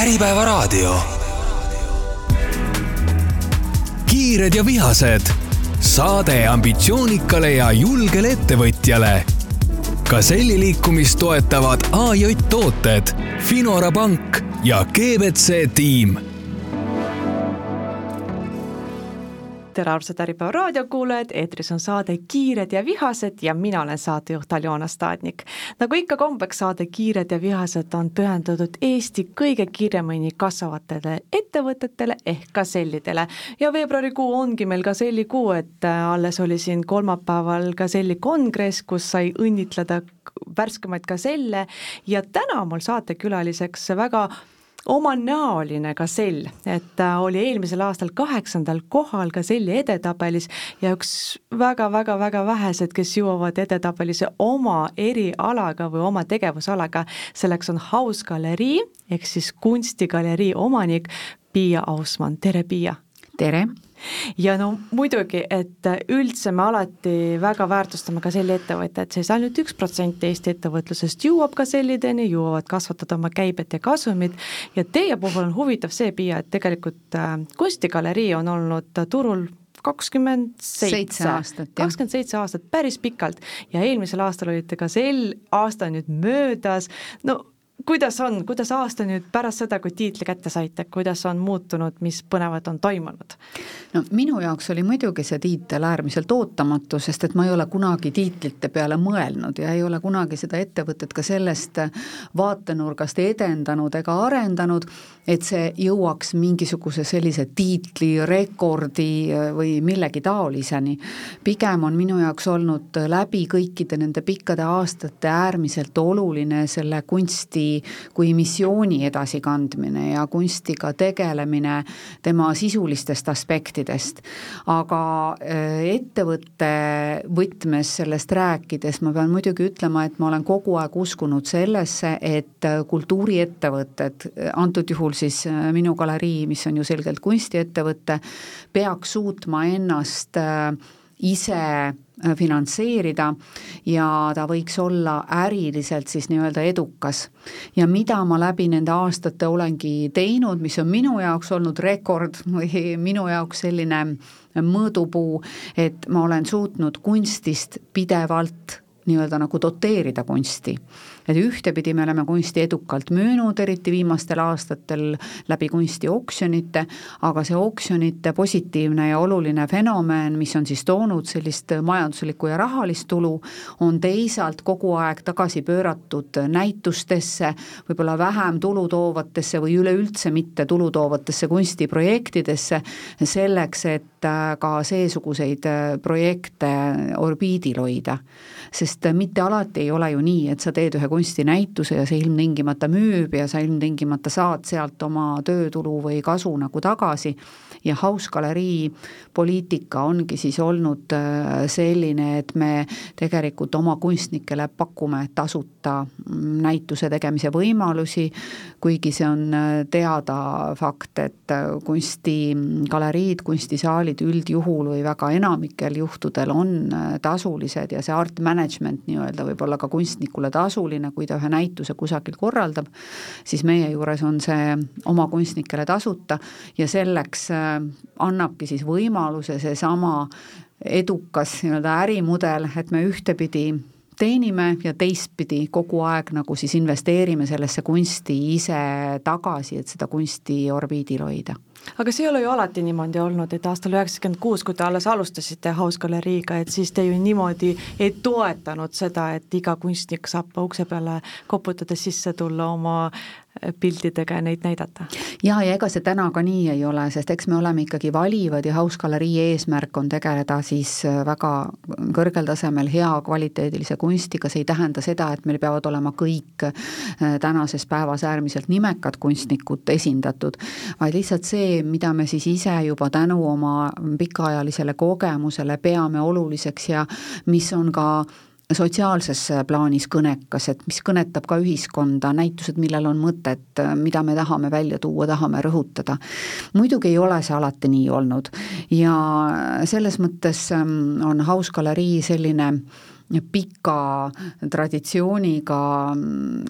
Äripäevaraadio. kiired ja vihased. saade ambitsioonikale ja julgele ettevõtjale. Gazelli liikumist toetavad AJ Tooted, Finora Pank ja GBC tiim tere, armsad Äripäeva raadiokuulajad, eetris on saade Kiired ja vihased ja mina olen saatejuht Aljona Staadnik. nagu ikka kombeks, saade Kiired ja vihased on pühendatud Eesti kõige kiiremini kasvavatele ettevõtetele ehk gasellidele. ja veebruarikuu ongi meil gasellikuu, et äh, alles oli siin kolmapäeval gaselli kongress, kus sai õnnitleda värskemaid gaselle ja täna mul saatekülaliseks väga omanäoline gasell, et ta oli eelmisel aastal kaheksandal kohal gaselli edetabelis ja üks väga-väga-väga vähesed, kes jõuavad edetabelisse oma erialaga või oma tegevusalaga, selleks on House galerii ehk siis kunstigalerii omanik Piia Ausmann, tere Piia! tere! Ja no muidugi, et üldse me alati väga väärtustame ka selli ettevõtjaid, siis ainult üks protsent Eesti ettevõtlusest jõuab ka sellideni, jõuavad kasvatada oma käibet ja kasumit ja teie puhul on huvitav see, Piia, et tegelikult äh, kunstigalerii on olnud turul kakskümmend seitse aastat, kakskümmend seitse aastat, päris pikalt. Ja eelmisel aastal olite ka sel aasta nüüd möödas, no kuidas on, kuidas aasta nüüd pärast seda, kui tiitli kätte saite, kuidas on muutunud, mis põnevat on toimunud? no minu jaoks oli muidugi see tiitel äärmiselt ootamatu, sest et ma ei ole kunagi tiitlite peale mõelnud ja ei ole kunagi seda ettevõtet ka sellest vaatenurgast edendanud ega arendanud, et see jõuaks mingisuguse sellise tiitli, rekordi või millegi taoliseni. pigem on minu jaoks olnud läbi kõikide nende pikkade aastate äärmiselt oluline selle kunsti kui missiooni edasikandmine ja kunstiga tegelemine tema sisulistest aspektidest. aga äh, ettevõtte võtmes sellest rääkides ma pean muidugi ütlema, et ma olen kogu aeg uskunud sellesse, et kultuuriettevõtted, antud juhul siis äh, minu galerii, mis on ju selgelt kunstiettevõte, peaks suutma ennast äh, ise finantseerida ja ta võiks olla äriliselt siis nii-öelda edukas. ja mida ma läbi nende aastate olengi teinud, mis on minu jaoks olnud rekord või minu jaoks selline mõõdupuu, et ma olen suutnud kunstist pidevalt nii-öelda nagu doteerida kunsti et ühtepidi me oleme kunsti edukalt müünud, eriti viimastel aastatel läbi kunstioksjonite, aga see oksjonite positiivne ja oluline fenomen, mis on siis toonud sellist majanduslikku ja rahalist tulu, on teisalt kogu aeg tagasi pööratud näitustesse, võib-olla vähem tulu toovatesse või üleüldse mitte tulu toovatesse kunstiprojektidesse, selleks, et ka seesuguseid projekte orbiidil hoida. Sest mitte alati ei ole ju nii, et sa teed ühe kunsti kunstinäituse ja see ilmtingimata müüb ja sa ilmtingimata saad sealt oma töötulu või kasu nagu tagasi. Ja House galerii poliitika ongi siis olnud äh, selline, et me tegelikult oma kunstnikele pakume tasuta mm, näituse tegemise võimalusi, kuigi see on äh, teada fakt, et äh, kunstigaleriid, kunstisaalid üldjuhul või väga enamikel juhtudel on tasulised ja see art management nii-öelda võib olla ka kunstnikule tasuline, kui ta ühe näituse kusagil korraldab, siis meie juures on see oma kunstnikele tasuta ja selleks annabki siis võimaluse seesama edukas nii-öelda ärimudel, et me ühtepidi teenime ja teistpidi kogu aeg nagu siis investeerime sellesse kunsti ise tagasi, et seda kunsti orbiidil hoida aga see ei ole ju alati niimoodi olnud, et aastal üheksakümmend kuus, kui te alles alustasite House galeriiga, et siis te ju niimoodi ei toetanud seda, et iga kunstnik saab ukse peale koputades sisse tulla oma piltidega ja neid näidata. jaa, ja ega see täna ka nii ei ole, sest eks me oleme ikkagi valivad ja House galerii eesmärk on tegeleda siis äh, väga kõrgel tasemel hea kvaliteedilise kunstiga, see ei tähenda seda, et meil peavad olema kõik äh, tänases päevas äärmiselt nimekad kunstnikud esindatud, vaid lihtsalt see, mida me siis ise juba tänu oma pikaajalisele kogemusele peame oluliseks ja mis on ka sotsiaalses plaanis kõnekas, et mis kõnetab ka ühiskonda, näitused, millel on mõtet, mida me tahame välja tuua, tahame rõhutada. muidugi ei ole see alati nii olnud ja selles mõttes ähm, on House galerii selline pika traditsiooniga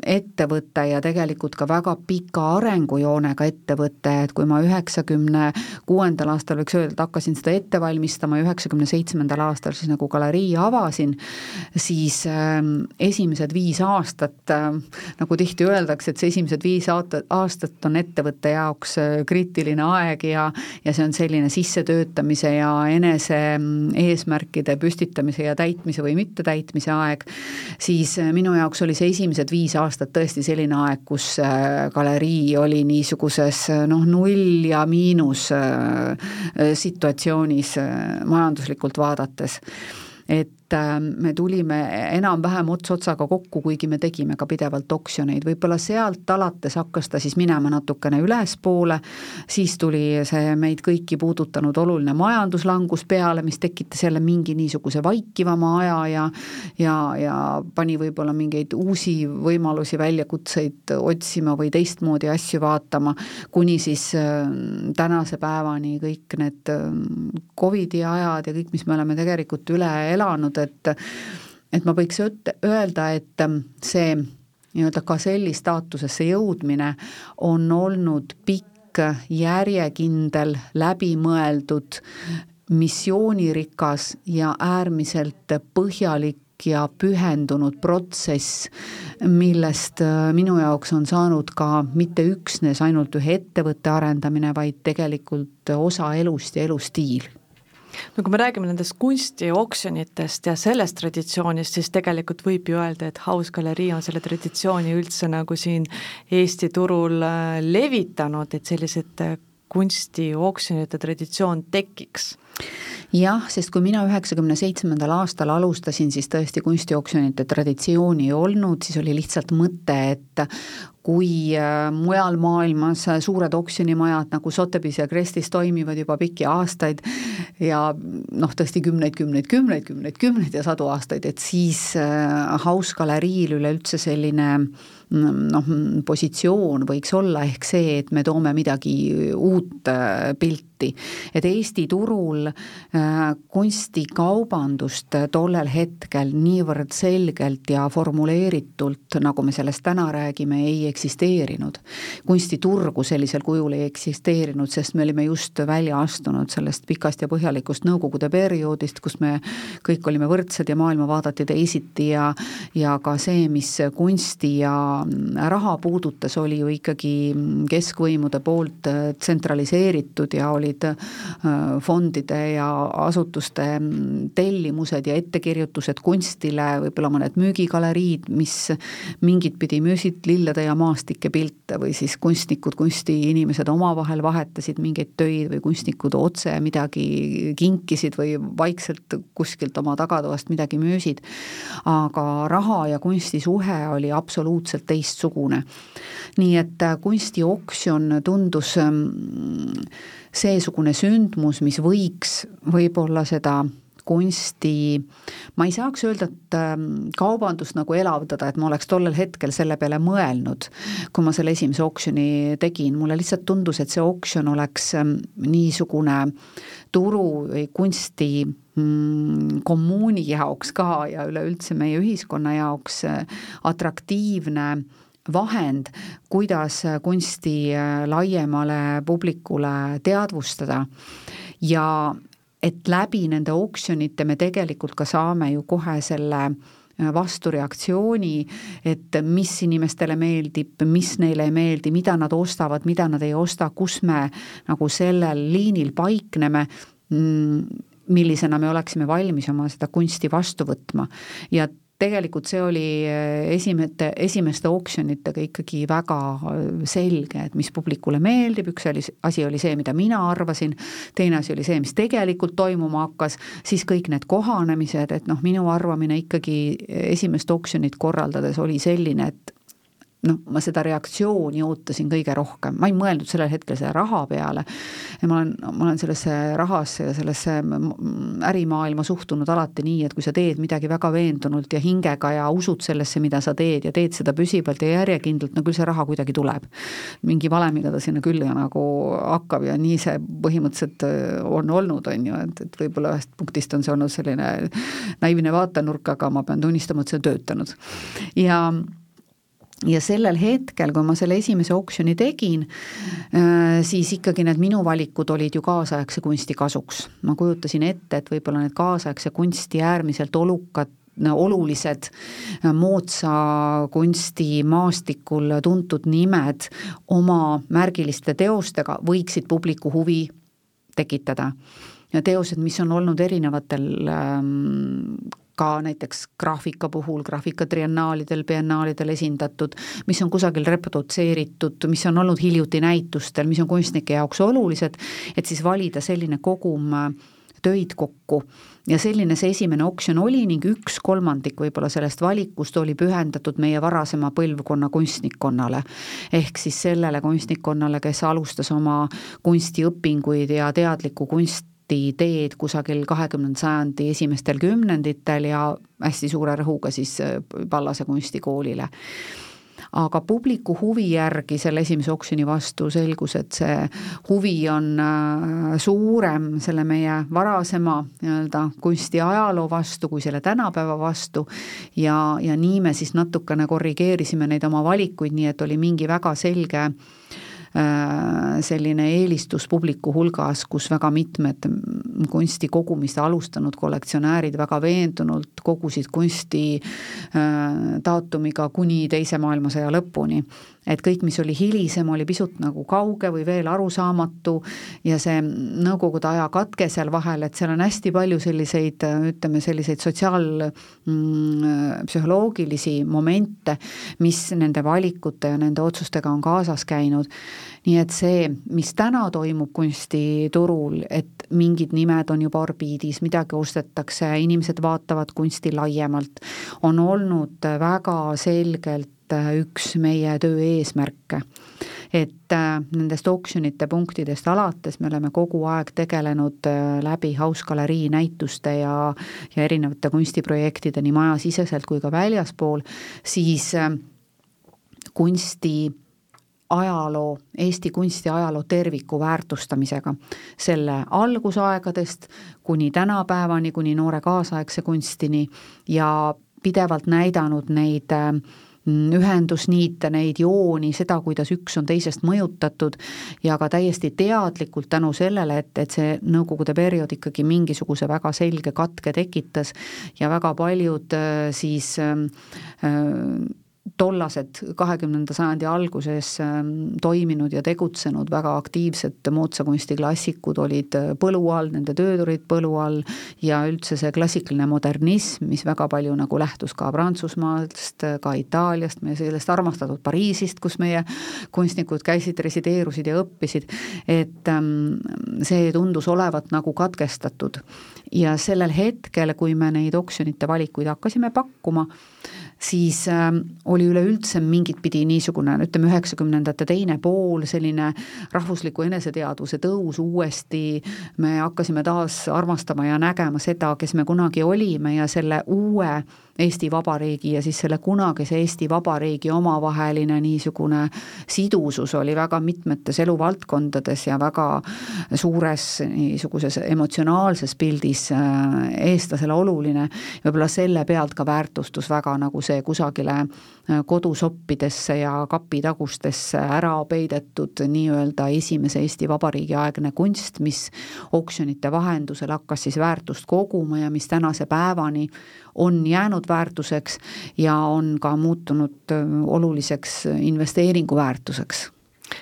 ettevõte ja tegelikult ka väga pika arengujoonega ettevõte, et kui ma üheksakümne kuuendal aastal võiks öelda, hakkasin seda ette valmistama ja üheksakümne seitsmendal aastal siis nagu galerii avasin, siis äh, esimesed viis aastat äh,, nagu tihti öeldakse, et see esimesed viis aastat on ettevõtte jaoks äh, kriitiline aeg ja ja see on selline sissetöötamise ja enese mm, eesmärkide püstitamise ja täitmise või mitte täitmise aeg, siis äh, minu jaoks oli see esimesed viis aastat tõesti selline aeg, kus äh, galerii oli niisuguses äh, noh, null ja miinus situatsioonis majanduslikult vaadates. Et Ähm, me tulime enam-vähem ots otsaga kokku, kuigi me tegime ka pidevalt oksjoneid, võib-olla sealt alates hakkas ta siis minema natukene ülespoole, siis tuli see meid kõiki puudutanud oluline majanduslangus peale, mis tekitas jälle mingi niisuguse vaikivama aja ja ja, ja pani võib-olla mingeid uusi võimalusi, väljakutseid otsima või teistmoodi asju vaatama, kuni siis äh, tänase päevani kõik need äh, Covidi ajad ja kõik, mis me oleme tegelikult üle elanud, et et ma võiks öelda, et see nii-öelda gaselli staatusesse jõudmine on olnud pikk, järjekindel, läbimõeldud, missioonirikas ja äärmiselt põhjalik ja pühendunud protsess, millest minu jaoks on saanud ka mitte üksnes ainult ühe ettevõtte arendamine, vaid tegelikult osa elust ja elustiil no kui me räägime nendest kunstioksjonitest ja sellest traditsioonist, siis tegelikult võib ju öelda, et House galerii on selle traditsiooni üldse nagu siin Eesti turul äh, levitanud, et sellised äh, kunstioksjonite traditsioon tekiks jah, sest kui mina üheksakümne seitsmendal aastal alustasin, siis tõesti kunstioksjonite traditsiooni ei olnud, siis oli lihtsalt mõte, et kui äh, mujal maailmas suured oksjonimajad nagu Sotheby's ja Crestis toimivad juba pikki aastaid ja noh, tõesti kümneid, kümneid, kümneid, kümneid, kümneid ja sadu aastaid, et siis äh, House galeriil üleüldse selline mm, noh, positsioon võiks olla ehk see, et me toome midagi uut äh, pilti. Et Eesti turul äh, kunstikaubandust tollel hetkel niivõrd selgelt ja formuleeritult, nagu me sellest täna räägime, ei eksisteerinud. kunstiturgu sellisel kujul ei eksisteerinud, sest me olime just välja astunud sellest pikast ja põhjalikust Nõukogude perioodist, kus me kõik olime võrdsed ja maailma vaadati teisiti ja ja ka see, mis kunsti ja raha puudutas, oli ju ikkagi keskvõimude poolt tsentraliseeritud ja oli olid äh, fondide ja asutuste mm, tellimused ja ettekirjutused kunstile, võib-olla mõned müügigaleriid, mis mingit pidi müüsid lillede ja maastike pilte või siis kunstnikud, kunstiinimesed omavahel vahetasid mingeid töid või kunstnikud otse midagi kinkisid või vaikselt kuskilt oma tagatoast midagi müüsid. aga raha ja kunsti suhe oli absoluutselt teistsugune. nii et kunstioksjon tundus mm, seesugune sündmus, mis võiks võib-olla seda kunsti, ma ei saaks öelda, et ähm, kaubandust nagu elavdada, et ma oleks tollel hetkel selle peale mõelnud, kui ma selle esimese oksjoni tegin, mulle lihtsalt tundus, et see oksjon oleks ähm, niisugune turu või kunsti mm, kommuuni jaoks ka ja üleüldse meie ühiskonna jaoks äh, atraktiivne vahend, kuidas kunsti äh, laiemale publikule teadvustada ja et läbi nende oksjonite me tegelikult ka saame ju kohe selle äh, vastureaktsiooni, et mis inimestele meeldib, mis neile ei meeldi, mida nad ostavad, mida nad ei osta, kus me nagu sellel liinil paikneme mm, millisena me oleksime valmis oma seda kunsti vastu võtma. ja tegelikult see oli eh, esimete, esimeste oksjonitega ikkagi väga eh, selge, et mis publikule meeldib, üks oli, asi oli see, mida mina arvasin, teine asi oli see, mis tegelikult toimuma hakkas, siis kõik need kohanemised, et noh, minu arvamine ikkagi esimest oksjonit korraldades oli selline, et noh, ma seda reaktsiooni ootasin kõige rohkem, ma ei mõelnud sellel hetkel selle raha peale. ma olen, ma olen sellesse rahasse ja sellesse ärimaailma suhtunud alati nii, et kui sa teed midagi väga veendunult ja hingega ja usud sellesse, mida sa teed ja teed seda püsivalt ja järjekindlalt, no küll see raha kuidagi tuleb. mingi valemiga ta sinna külge nagu hakkab ja nii see põhimõtteliselt äh, on olnud, on ju, et, et võib-olla ühest punktist on see olnud selline naiivne vaatenurk, aga ma pean tunnistama, et see on töötanud. ja ja sellel hetkel, kui ma selle esimese oksjoni tegin, äh, siis ikkagi need minu valikud olid ju kaasaegse kunsti kasuks. ma kujutasin ette, et võib-olla need kaasaegse kunsti äärmiselt olukad olulised moodsa kunsti maastikul tuntud nimed oma märgiliste teostega võiksid publiku huvi tekitada ja teosed, mis on olnud erinevatel ähm, ka näiteks graafika puhul, graafikatriennaalidel, biennaalidel esindatud, mis on kusagil reprodutseeritud, mis on olnud hiljuti näitustel, mis on kunstnike jaoks olulised, et siis valida selline kogum äh, töid kokku ja selline see esimene oksjon oli ning üks kolmandik võib-olla sellest valikust oli pühendatud meie varasema põlvkonna kunstnikkonnale. ehk siis sellele kunstnikkonnale, kes alustas oma kunstiõpinguid ja teadlikku kunst, ideed kusagil kahekümnenda sajandi esimestel kümnenditel ja hästi suure rõhuga siis äh, Pallase kunstikoolile. Aga publiku huvi järgi selle esimese oksjoni vastu selgus, et see huvi on äh, suurem selle meie varasema nii-öelda kunstiajaloo vastu kui selle tänapäeva vastu. Ja, ja nii me siis natukene korrigeerisime neid oma valikuid, nii et oli mingi väga selge Äh, selline eelistus publiku hulgas, kus väga mitmed kunstikogumist alustanud kollektsionäärid väga veendunult kogusid kunsti äh, daatumiga kuni Teise maailmasõja lõpuni et kõik, mis oli hilisem, oli pisut nagu kauge või veel arusaamatu ja see nõukogude aja katke seal vahel, et seal on hästi palju selliseid, ütleme, selliseid sotsiaalpsühholoogilisi mm, momente, mis nende valikute ja nende otsustega on kaasas käinud. Nii et see, mis täna toimub kunstiturul, et mingid nimed on juba orbiidis, midagi ostetakse, inimesed vaatavad kunsti laiemalt, on olnud väga selgelt Äh, üks meie töö eesmärke. et äh, nendest oksjonite punktidest alates me oleme kogu aeg tegelenud äh, läbi House galerii näituste ja, ja erinevate kunstiprojektide nii majasiseselt kui ka väljaspool, siis kunsti ajaloo, Eesti kunstiajaloo terviku väärtustamisega, selle algusaegadest kuni tänapäevani, kuni noore kaasaegse kunstini ja pidevalt näidanud neid Mm, ühendusniite, neid jooni, seda, kuidas üks on teisest mõjutatud ja ka täiesti teadlikult tänu sellele, et, et see Nõukogude periood ikkagi mingisuguse väga selge katke tekitas ja väga paljud äh, siis äh, äh tollased kahekümnenda sajandi alguses ähm, toiminud ja tegutsenud väga aktiivsed moodsa kunsti klassikud olid äh, põlu all, nende tööd olid põlu all ja üldse see klassikaline modernism, mis väga palju nagu lähtus ka Prantsusmaast, ka Itaaliast, meie sellest armastatud Pariisist, kus meie kunstnikud käisid, resideerusid ja õppisid, et ähm, see tundus olevat nagu katkestatud. ja sellel hetkel, kui me neid oksjonite valikuid hakkasime pakkuma, siis äh, oli üleüldse mingit pidi niisugune, ütleme, üheksakümnendate teine pool, selline rahvusliku eneseteadvuse tõus uuesti, me hakkasime taas armastama ja nägema seda, kes me kunagi olime ja selle uue Eesti Vabariigi ja siis selle kunagise Eesti Vabariigi omavaheline niisugune sidusus oli väga mitmetes eluvaldkondades ja väga suures niisuguses emotsionaalses pildis äh, eestlasele oluline, võib-olla selle pealt ka väärtustus väga nagu see kusagile kodusoppidesse ja kapitagustesse ära peidetud nii-öelda esimese Eesti Vabariigi aegne kunst, mis oksjonite vahendusel hakkas siis väärtust koguma ja mis tänase päevani on jäänud väärtuseks ja on ka muutunud oluliseks investeeringuväärtuseks.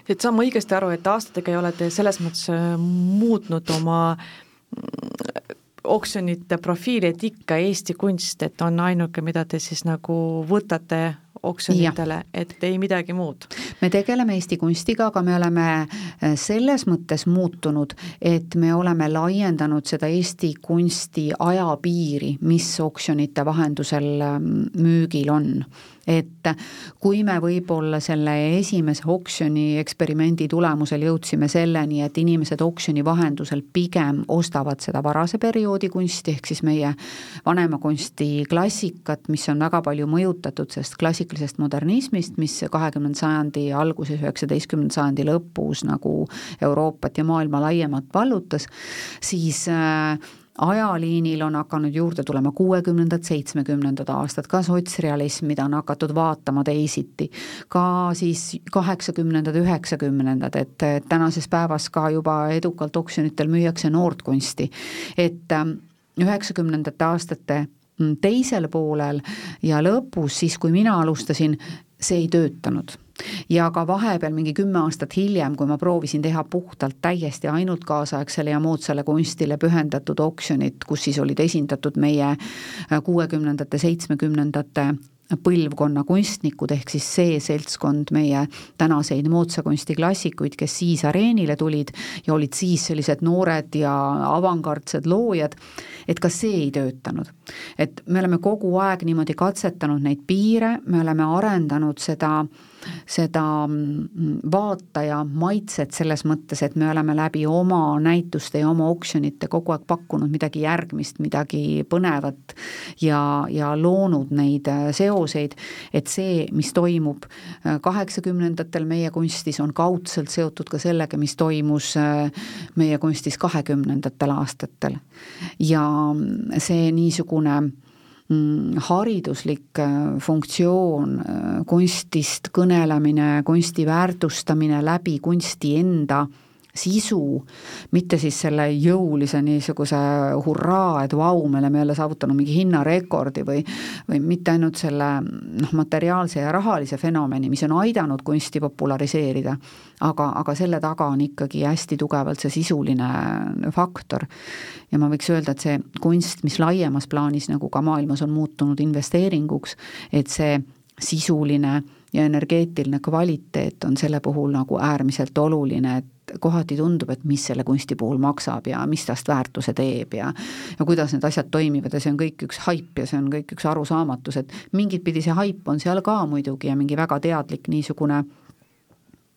et saan ma õigesti aru, et aastatega ei ole te selles mõttes muutnud oma mm, oksjonite profiili, et ikka Eesti kunst, et on ainuke, mida te siis nagu võtate oksjonitele, et ei midagi muud? me tegeleme Eesti kunstiga, aga me oleme äh, selles mõttes muutunud, et me oleme laiendanud seda Eesti kunsti ajapiiri, mis oksjonite vahendusel ähm, müügil on et kui me võib-olla selle esimese oksjoni eksperimendi tulemusel jõudsime selleni, et inimesed oksjoni vahendusel pigem ostavad seda varase perioodi kunsti, ehk siis meie vanema kunsti klassikat, mis on väga palju mõjutatud sellest klassikalisest modernismist, mis kahekümnenda sajandi alguses, üheksateistkümnenda sajandi lõpus nagu Euroopat ja maailma laiemalt vallutas, siis äh, ajaliinil on hakanud juurde tulema kuuekümnendad, seitsmekümnendad aastad, ka sotsrealism, mida on hakatud vaatama teisiti, ka siis kaheksakümnendad, üheksakümnendad, et tänases päevas ka juba edukalt oksjonitel müüakse noort kunsti. et ähm, üheksakümnendate aastate mm, teisel poolel ja lõpus, siis kui mina alustasin, see ei töötanud ja ka vahepeal mingi kümme aastat hiljem, kui ma proovisin teha puhtalt täiesti ainult kaasaegsele ja moodsale kunstile pühendatud oksjonit, kus siis olid esindatud meie kuuekümnendate, seitsmekümnendate põlvkonna kunstnikud, ehk siis see seltskond meie tänaseid moodsa kunsti klassikuid, kes siis areenile tulid ja olid siis sellised noored ja avangardsed loojad, et ka see ei töötanud. et me oleme kogu aeg niimoodi katsetanud neid piire, me oleme arendanud seda äh, seda mm, vaataja maitset selles mõttes, et me oleme läbi oma näituste ja oma oksjonite kogu aeg pakkunud midagi järgmist, midagi põnevat ja, ja loonud neid äh, seoseid, et see, mis toimub äh, kaheksakümnendatel meie kunstis, on kaudselt seotud ka sellega, mis toimus äh, meie kunstis kahekümnendatel aastatel. ja see niisugune Mm, hariduslik äh, funktsioon, äh, kunstist kõnelemine, kunsti väärtustamine läbi kunsti enda sisu, mitte siis selle jõulise niisuguse hurraa, et vau, me oleme jälle saavutanud mingi hinnarekordi või või mitte ainult selle noh, materiaalse ja rahalise fenomeni, mis on aidanud kunsti populariseerida, aga, aga selle taga on ikkagi hästi tugevalt see sisuline faktor. ja ma võiks öelda, et see kunst, mis laiemas plaanis nagu ka maailmas on muutunud investeeringuks, et see sisuline ja energeetiline kvaliteet on selle puhul nagu äärmiselt oluline, et kohati tundub, et mis selle kunsti puhul maksab ja mis tast väärtuse teeb ja ja kuidas need asjad toimivad ja see on kõik üks haip ja see on kõik üks arusaamatus, et mingit pidi see haip on seal ka muidugi ja mingi väga teadlik niisugune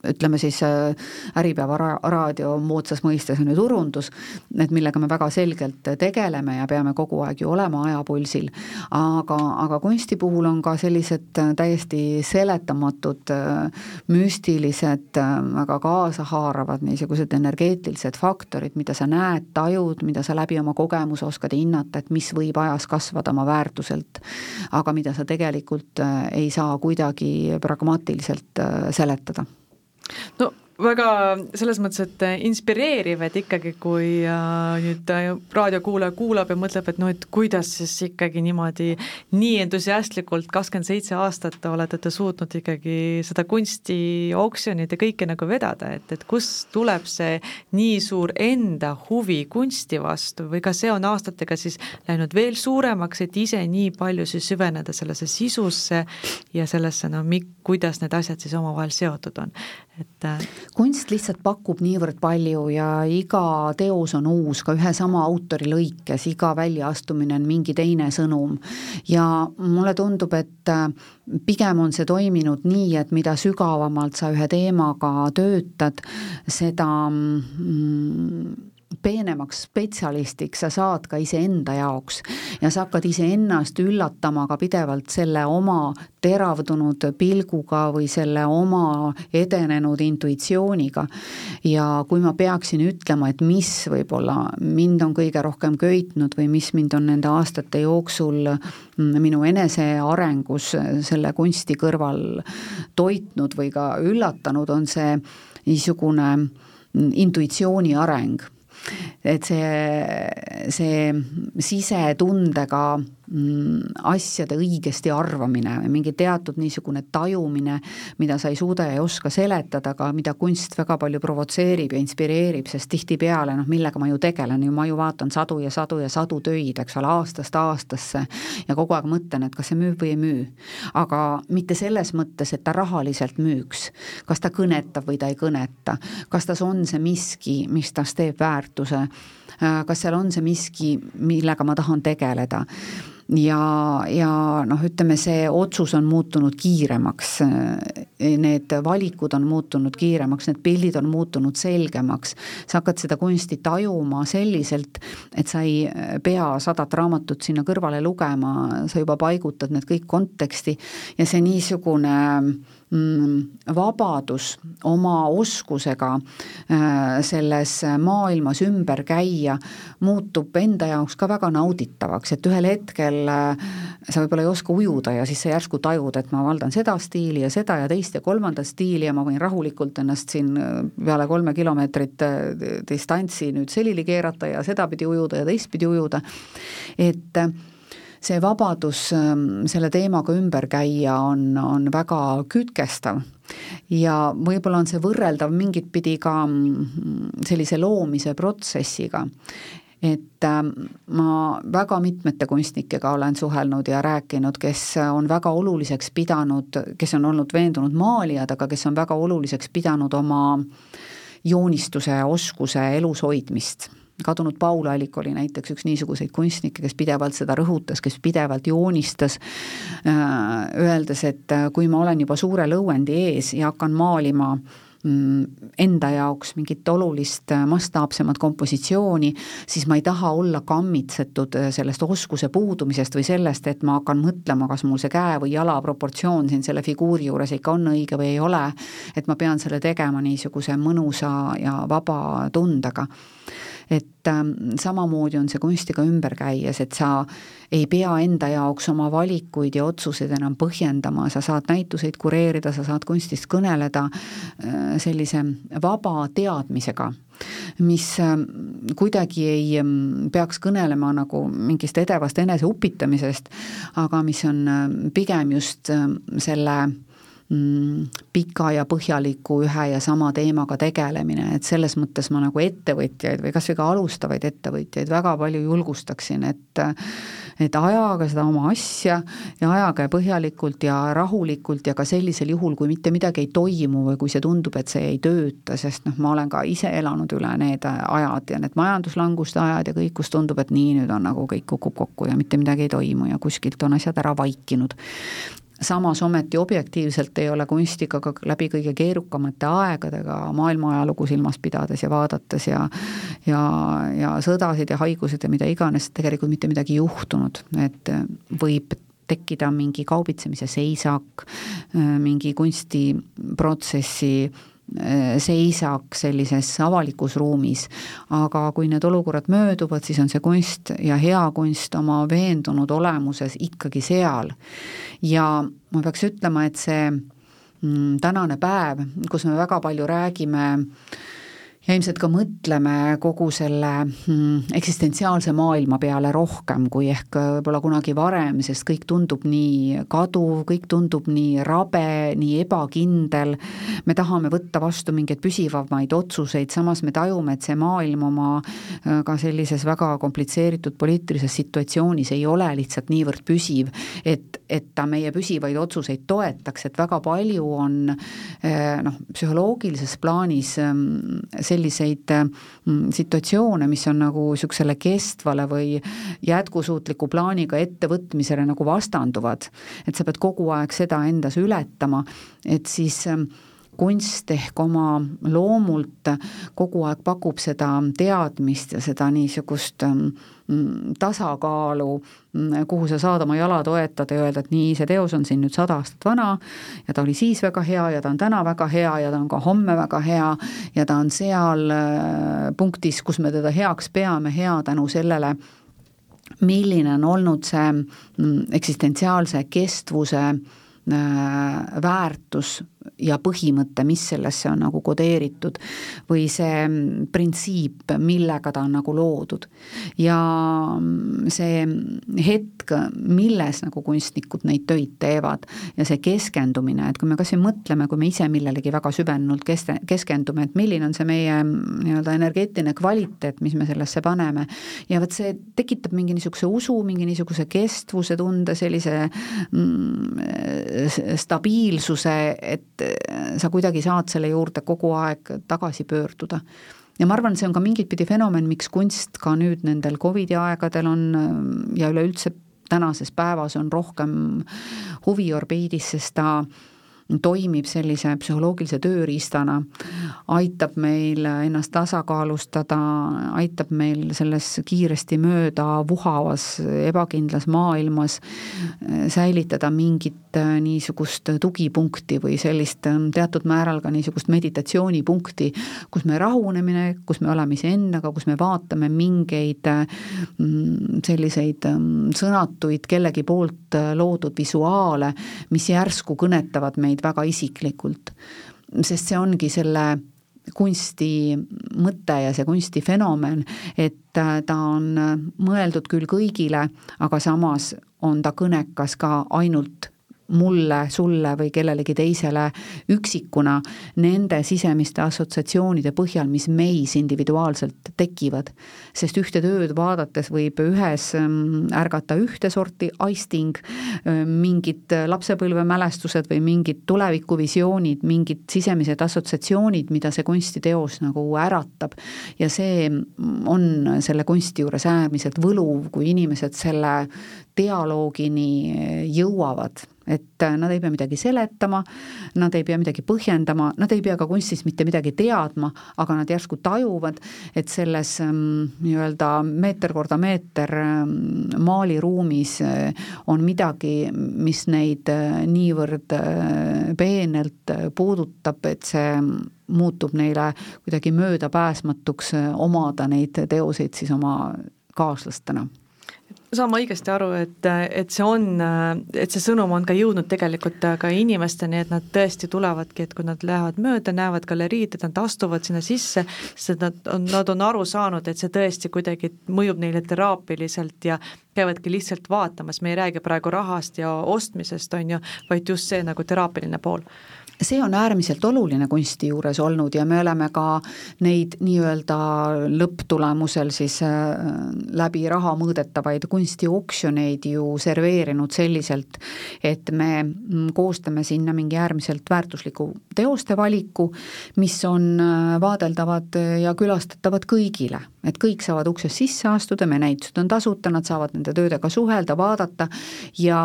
ütleme siis äh, Äripäeva ra-, raadio moodsas mõistes on ju turundus, et millega me väga selgelt tegeleme ja peame kogu aeg ju olema ajapulsil, aga, aga kunsti puhul on ka sellised äh, täiesti seletamatud, äh, müstilised, väga kaasahaaravad niisugused energeetilised faktorid, mida sa näed, tajud, mida sa läbi oma kogemuse oskad hinnata, et mis võib ajas kasvada oma väärtuselt, aga mida sa tegelikult ei saa kuidagi pragmaatiliselt seletada väga selles mõttes, et inspireeriv, et ikkagi, kui äh, nüüd äh, raadiokuulaja kuulab ja mõtleb, et noh, et kuidas siis ikkagi niimoodi nii entusiastlikult kakskümmend seitse aastat olete te suutnud ikkagi seda kunsti, oksjonit ja kõike nagu vedada, et, et kust tuleb see nii suur enda huvi kunsti vastu või kas see on aastatega siis läinud veel suuremaks, et ise nii palju siis süveneda sellesse sisusse ja sellesse, no mi-, kuidas need asjad siis omavahel seotud on, et äh, kunst lihtsalt pakub niivõrd palju ja iga teos on uus, ka ühe sama autori lõikes, iga väljaastumine on mingi teine sõnum. ja mulle tundub, et äh, pigem on see toiminud nii, et mida sügavamalt sa ühe teemaga töötad, seda mm, peenemaks spetsialistiks sa saad ka iseenda jaoks ja sa hakkad iseennast üllatama ka pidevalt selle oma teravdunud pilguga või selle oma edenenud intuitsiooniga. ja kui ma peaksin ütlema, et mis võib-olla mind on kõige rohkem köitnud või mis mind on nende aastate jooksul minu enesearengus selle kunsti kõrval toitnud või ka üllatanud, on see niisugune intuitsiooni areng et see, see sisetundega asjade õigesti arvamine või mingi teatud niisugune tajumine, mida sa ei suuda ja ei oska seletada, aga mida kunst väga palju provotseerib ja inspireerib, sest tihtipeale noh, millega ma ju tegelen ju, ma ju vaatan sadu ja sadu ja sadu töid, eks ole, aastast aastasse ja kogu aeg mõtlen, et kas see müüb või ei müü. aga mitte selles mõttes, et ta rahaliselt müüks, kas ta kõnetab või ta ei kõneta, kas tas on see miski, mis tast teeb väärtuse, kas seal on see miski, millega ma tahan tegeleda ja, ja noh, ütleme see otsus on muutunud kiiremaks, need valikud on muutunud kiiremaks, need pildid on muutunud selgemaks, sa hakkad seda kunsti tajuma selliselt, et sa ei pea sadat raamatut sinna kõrvale lugema, sa juba paigutad need kõik konteksti ja see niisugune vabadus oma oskusega äh, selles maailmas ümber käia muutub enda jaoks ka väga nauditavaks, et ühel hetkel äh, sa võib-olla ei oska ujuda ja siis sa järsku tajud, et ma valdan seda stiili ja seda ja teist ja kolmandat stiili ja ma võin rahulikult ennast siin äh, peale kolme kilomeetrit distantsi nüüd selili keerata ja sedapidi ujuda ja teistpidi ujuda, et see vabadus ähm, selle teemaga ümber käia on, on väga kütkestav. Ja võib-olla on see võrreldav mingit pidi ka mm, sellise loomise protsessiga, et ähm, ma väga mitmete kunstnikega olen suhelnud ja rääkinud, kes on väga oluliseks pidanud, kes on olnud veendunud maalijad, aga kes on väga oluliseks pidanud oma joonistuse oskuse elus hoidmist kadunud Paul Allik oli näiteks üks niisuguseid kunstnikke, kes pidevalt seda rõhutas, kes pidevalt joonistas, äh, öeldes, et äh, kui ma olen juba suure lõuendi ees ja hakkan maalima mm, enda jaoks mingit olulist äh, mastaapsemat kompositsiooni, siis ma ei taha olla kammitsetud sellest oskuse puudumisest või sellest, et ma hakkan mõtlema, kas mul see käe või jala proportsioon siin selle figuuri juures ikka on õige või ei ole, et ma pean selle tegema niisuguse mõnusa ja vaba tundega et ähm, samamoodi on see kunstiga ümber käies, et sa ei pea enda jaoks oma valikuid ja otsuseid enam põhjendama, sa saad näituseid kureerida, sa saad kunstist kõneleda äh, sellise vaba teadmisega mis ähm, kuidagi ei ähm, peaks kõnelema nagu mingist edevast eneseupitamisest, aga mis on pigem just selle mm, pika ja põhjaliku ühe ja sama teemaga tegelemine, et selles mõttes ma nagu ettevõtjaid või kas või ka alustavaid ettevõtjaid väga palju julgustaksin, et et ajage seda oma asja ja ajage põhjalikult ja rahulikult ja ka sellisel juhul, kui mitte midagi ei toimu või kui see tundub, et see ei tööta, sest noh, ma olen ka ise elanud üle need ajad ja need majanduslanguste ajad ja kõik, kus tundub, et nii, nüüd on nagu kõik kukub kokku ja mitte midagi ei toimu ja kuskilt on asjad ära vaikinud samas ometi objektiivselt ei ole kunstiga ka läbi kõige keerukamate aegadega maailma ajalugu silmas pidades ja vaadates ja ja, ja sõdasid ja haigused ja mida iganes, tegelikult mitte midagi juhtunud, et võib tekkida mingi kaubitsemise seisak, mingi kunstiprotsessi seisak sellises avalikus ruumis, aga kui need olukorrad mööduvad, siis on see kunst ja hea kunst oma veendunud olemuses ikkagi seal. ja ma peaks ütlema, et see mm, tänane päev, kus me väga palju räägime äh, ja ilmselt ka mõtleme kogu selle mm, eksistentsiaalse maailma peale rohkem kui ehk võib-olla kunagi varem, sest kõik tundub nii kaduv, kõik tundub nii rabe, nii ebakindel, me tahame võtta vastu mingeid püsivamaid otsuseid, samas me tajume, et see maailm oma äh, ka sellises väga komplitseeritud poliitilises situatsioonis ei ole lihtsalt niivõrd püsiv, et, et ta meie püsivaid otsuseid toetaks, et väga palju on äh, noh, psühholoogilises plaanis ähm, selliseid mm, situatsioone, mis on nagu niisugusele kestvale või jätkusuutliku plaaniga ettevõtmisele nagu vastanduvad. et sa pead kogu aeg seda endas ületama, et siis äh, kunst ehk oma loomult kogu aeg pakub seda teadmist ja seda niisugust mm, tasakaalu, mm, kuhu sa saad oma jala toetada ja öelda, et nii, see teos on siin nüüd sada aastat vana ja ta oli siis väga hea ja ta on täna väga hea ja ta on ka homme väga hea ja ta on seal äh, punktis, kus me teda heaks peame, hea tänu sellele, milline on olnud see mm, eksistentsiaalse kestvuse äh, väärtus ja põhimõte, mis sellesse on nagu kodeeritud, või see printsiip, millega ta on nagu loodud. ja see hetk, milles nagu kunstnikud neid töid teevad ja see keskendumine, et kui me kas või mõtleme, kui me ise millelegi väga süvenult keste-, keskendume, et milline on see meie nii-öelda energeetiline kvaliteet, mis me sellesse paneme, ja vot see tekitab mingi niisuguse usu, mingi niisuguse kestvuse tunde, sellise mm, stabiilsuse, et sa kuidagi saad selle juurde kogu aeg tagasi pöörduda. Ja ma arvan, see on ka mingit pidi fenomen, miks kunst ka nüüd nendel Covidi aegadel on ja üleüldse tänases päevas on rohkem huviorbiidis, sest ta toimib sellise psühholoogilise tööriistana, aitab meil ennast tasakaalustada, aitab meil selles kiiresti mööda vuhavas ebakindlas maailmas säilitada mingit niisugust tugipunkti või sellist teatud määral ka niisugust meditatsioonipunkti, kus me rahuneme, kus me oleme iseendaga, kus me vaatame mingeid mm, selliseid sõnatuid kellegi poolt loodud visuaale, mis järsku kõnetavad meid meid väga isiklikult. sest see ongi selle kunsti mõte ja see kunsti fenomen, et ta on mõeldud küll kõigile, aga samas on ta kõnekas ka ainult mulle, sulle või kellelegi teisele üksikuna nende sisemiste assotsiatsioonide põhjal, mis meis individuaalselt tekivad. sest ühte tööd vaadates võib ühes mm, ärgata ühte sorti aisting, mingid lapsepõlvemälestused või mingid tulevikuvisioonid, mingid sisemised assotsiatsioonid, mida see kunstiteos nagu äratab. ja see on selle kunsti juures äärmiselt võluv, kui inimesed selle dialoogini jõuavad et äh, nad ei pea midagi seletama, nad ei pea midagi põhjendama, nad ei pea ka kunstist mitte midagi teadma, aga nad järsku tajuvad, et selles ähm, nii-öelda meeter korda meeter ähm, maaliruumis äh, on midagi, mis neid äh, niivõrd peenelt puudutab, et see muutub neile kuidagi möödapääsmatuks omada neid teoseid siis oma kaaslastena saan ma õigesti aru, et, et see on, et see sõnum on ka jõudnud tegelikult ka inimesteni, et nad tõesti tulevadki, et kui nad lähevad mööda, näevad galeriid, et nad astuvad sinna sisse, sest nad on, nad on aru saanud, et see tõesti kuidagi mõjub neile teraapiliselt ja käivadki lihtsalt vaatamas, me ei räägi praegu rahast ja ostmisest, on ju, vaid just see nagu teraapiline pool see on äärmiselt oluline kunsti juures olnud ja me oleme ka neid nii-öelda lõpptulemusel siis äh, läbi raha mõõdetavaid kunstioksjoneid ju serveerinud selliselt, et me mm, koostame sinna mingi äärmiselt väärtusliku teoste valiku, mis on äh, vaadeldavad ja külastatavad kõigile et kõik saavad uksest sisse astuda, meie näitused on tasuta, nad saavad nende töödega suhelda, vaadata ja,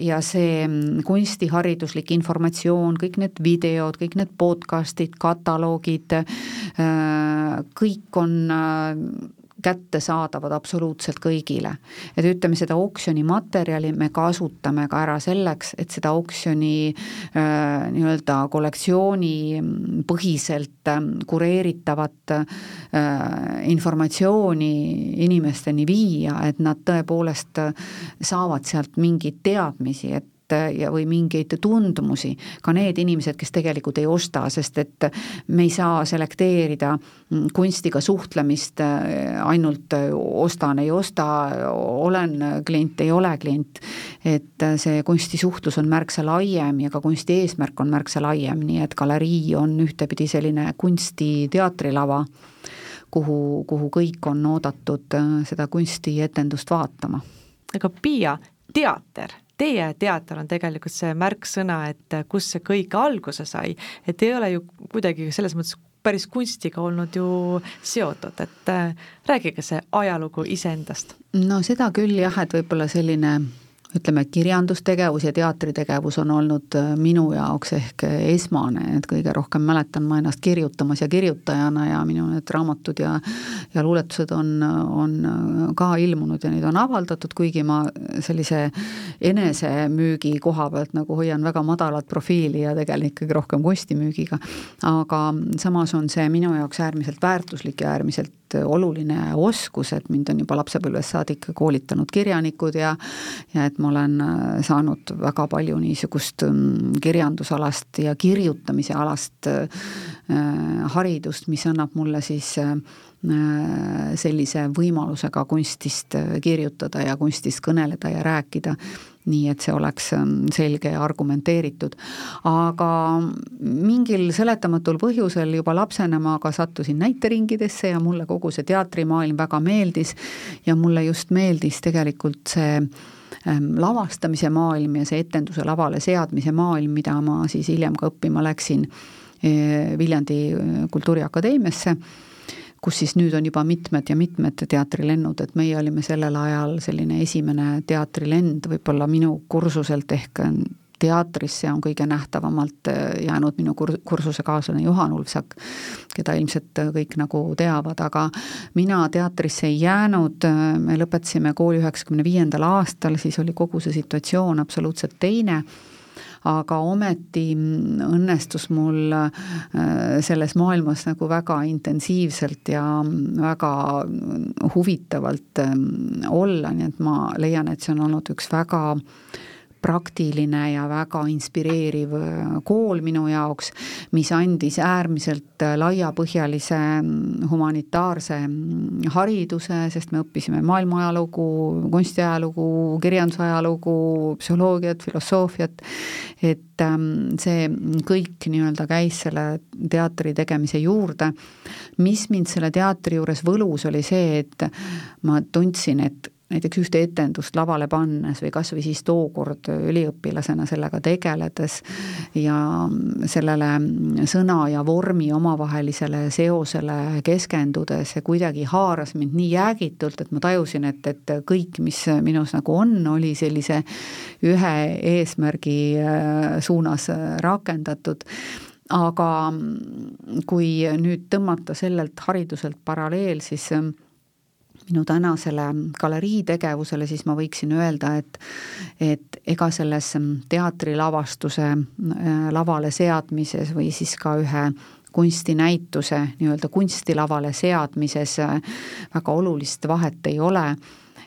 ja see kunstihariduslik informatsioon, kõik need videod, kõik need podcast'id, kataloogid, äh, kõik on äh, kättesaadavad absoluutselt kõigile. et ütleme, seda oksjoni materjali me kasutame ka ära selleks, et seda oksjoni äh, nii-öelda kollektsiooni põhiselt äh, kureeritavat äh, informatsiooni inimesteni viia, et nad tõepoolest saavad sealt mingeid teadmisi, et ja, või mingeid tundmusi, ka need inimesed, kes tegelikult ei osta, sest et me ei saa selekteerida kunstiga suhtlemist äh, ainult äh, ostan, ei osta, olen klient, ei ole klient. et äh, see kunstisuhtlus on märksa laiem ja ka kunsti eesmärk on märksa laiem, nii et galerii on ühtepidi selline kunstiteatrilava, kuhu, kuhu kõik on oodatud seda kunstietendust vaatama. aga Piia, teater teie teater on tegelikult see märksõna, et kust see kõik alguse sai, et ei ole ju kuidagi selles mõttes päris kunstiga olnud ju seotud, et äh, rääkige see ajalugu iseendast. no seda küll jah, et võib-olla selline ütleme, kirjandustegevus ja teatritegevus on olnud äh, minu jaoks ehk esmane, et kõige rohkem mäletan ma ennast kirjutamas ja kirjutajana ja minu need raamatud ja ja luuletused on, on ka ilmunud ja neid on avaldatud, kuigi ma sellise enesemüügi koha pealt nagu hoian väga madalat profiili ja tegelen ikkagi rohkem kunstimüügiga. aga samas on see minu jaoks äärmiselt väärtuslik ja äärmiselt oluline oskus, et mind on juba lapsepõlvest saadik koolitanud kirjanikud ja ja et ma olen äh, saanud väga palju niisugust mm, kirjandusalast ja kirjutamise alast äh, haridust, mis annab mulle siis äh, sellise võimaluse ka kunstist kirjutada ja kunstist kõneleda ja rääkida nii et see oleks ähm, selge ja argumenteeritud. aga mingil seletamatul põhjusel juba lapsena ma ka sattusin näiteringidesse ja mulle kogu see teatrimaailm väga meeldis ja mulle just meeldis tegelikult see ähm, lavastamise maailm ja see etenduse lavale seadmise maailm, mida ma siis hiljem ka õppima läksin äh, Viljandi äh, Kultuuriakadeemiasse kus siis nüüd on juba mitmed ja mitmed teatrilennud, et meie olime sellel ajal selline esimene teatrilend võib-olla minu kursuselt ehk teatrisse on kõige nähtavamalt äh, jäänud minu kur-, kursusekaaslane Juhan Ulfsak, keda ilmselt kõik nagu teavad, aga mina teatrisse ei jäänud, me lõpetasime kooli üheksakümne viiendal aastal, siis oli kogu see situatsioon absoluutselt teine aga ometi õnnestus mul äh, selles maailmas nagu väga intensiivselt ja väga huvitavalt ähm, olla, nii et ma leian, et see on olnud üks väga praktiline ja väga inspireeriv äh, kool minu jaoks, mis andis äärmiselt äh, laiapõhjalise mm, humanitaarse mm, hariduse, sest me õppisime maailma ajalugu, kunstiajalugu, kirjandusajalugu, psühholoogiat, filosoofiat, et ähm, see kõik nii-öelda käis selle teatri tegemise juurde. mis mind selle teatri juures võlus, oli see, et ma tundsin, et näiteks ühte etendust lavale pannes või kas või siis tookord üliõpilasena sellega tegeledes ja sellele sõna ja vormi omavahelisele seosele keskendudes, see kuidagi haaras mind nii jäägitult, et ma tajusin, et, et kõik, mis minus nagu on, oli sellise ühe eesmärgi äh, suunas rakendatud. Aga kui nüüd tõmmata sellelt hariduselt paralleel, siis minu tänasele galerii tegevusele, siis ma võiksin öelda, et et ega selles teatrilavastuse äh, lavale seadmises või siis ka ühe kunstinäituse nii-öelda kunstilavale seadmises äh, väga olulist vahet ei ole.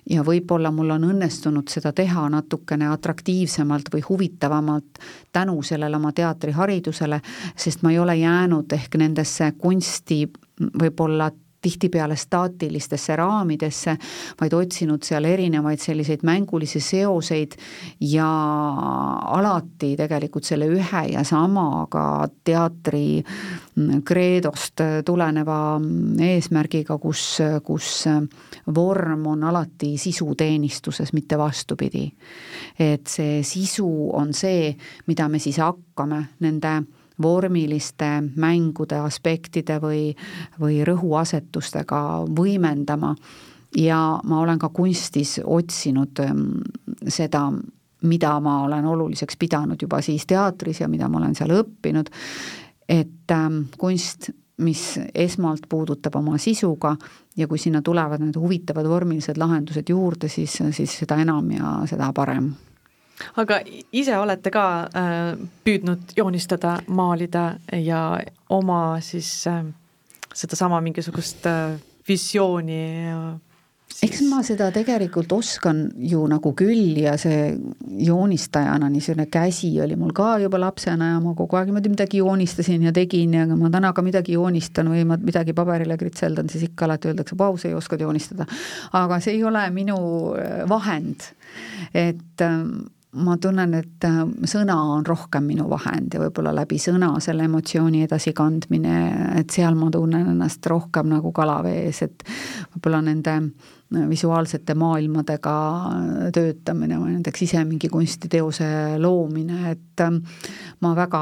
Ja võib-olla mul on õnnestunud seda teha natukene atraktiivsemalt või huvitavamalt tänu sellele oma teatriharidusele, sest ma ei ole jäänud ehk nendesse kunsti võib-olla tihtipeale staatilistesse raamidesse, vaid otsinud seal erinevaid selliseid mängulisi seoseid ja alati tegelikult selle ühe ja samaga teatri kreedost tuleneva eesmärgiga, kus, kus vorm on alati sisuteenistuses, mitte vastupidi. et see sisu on see, mida me siis hakkame nende vormiliste mängude, aspektide või, või rõhuasetustega võimendama. Ja ma olen ka kunstis otsinud ähm, seda, mida ma olen oluliseks pidanud juba siis teatris ja mida ma olen seal õppinud, et ähm, kunst, mis esmalt puudutab oma sisuga ja kui sinna tulevad need huvitavad vormilised lahendused juurde, siis, siis seda enam ja seda parem aga ise olete ka äh, püüdnud joonistada, maalida ja oma siis äh, sedasama mingisugust äh, visiooni Siis... eks ma seda tegelikult oskan ju nagu küll ja see joonistajana niisugune käsi oli mul ka juba lapsena ja ma kogu aeg niimoodi midagi joonistasin ja tegin ja kui ma täna ka midagi joonistan või ma midagi paberile kritseldan, siis ikka alati öeldakse, vau, sa ei oska joonistada. aga see ei ole minu äh, vahend, et ähm, ma tunnen, et äh, sõna on rohkem minu vahend ja võib-olla läbi sõna selle emotsiooni edasikandmine, et seal ma tunnen ennast rohkem nagu kalavees, et võib-olla nende visuaalsete maailmadega töötamine või näiteks ise mingi kunstiteose loomine, et ähm, ma väga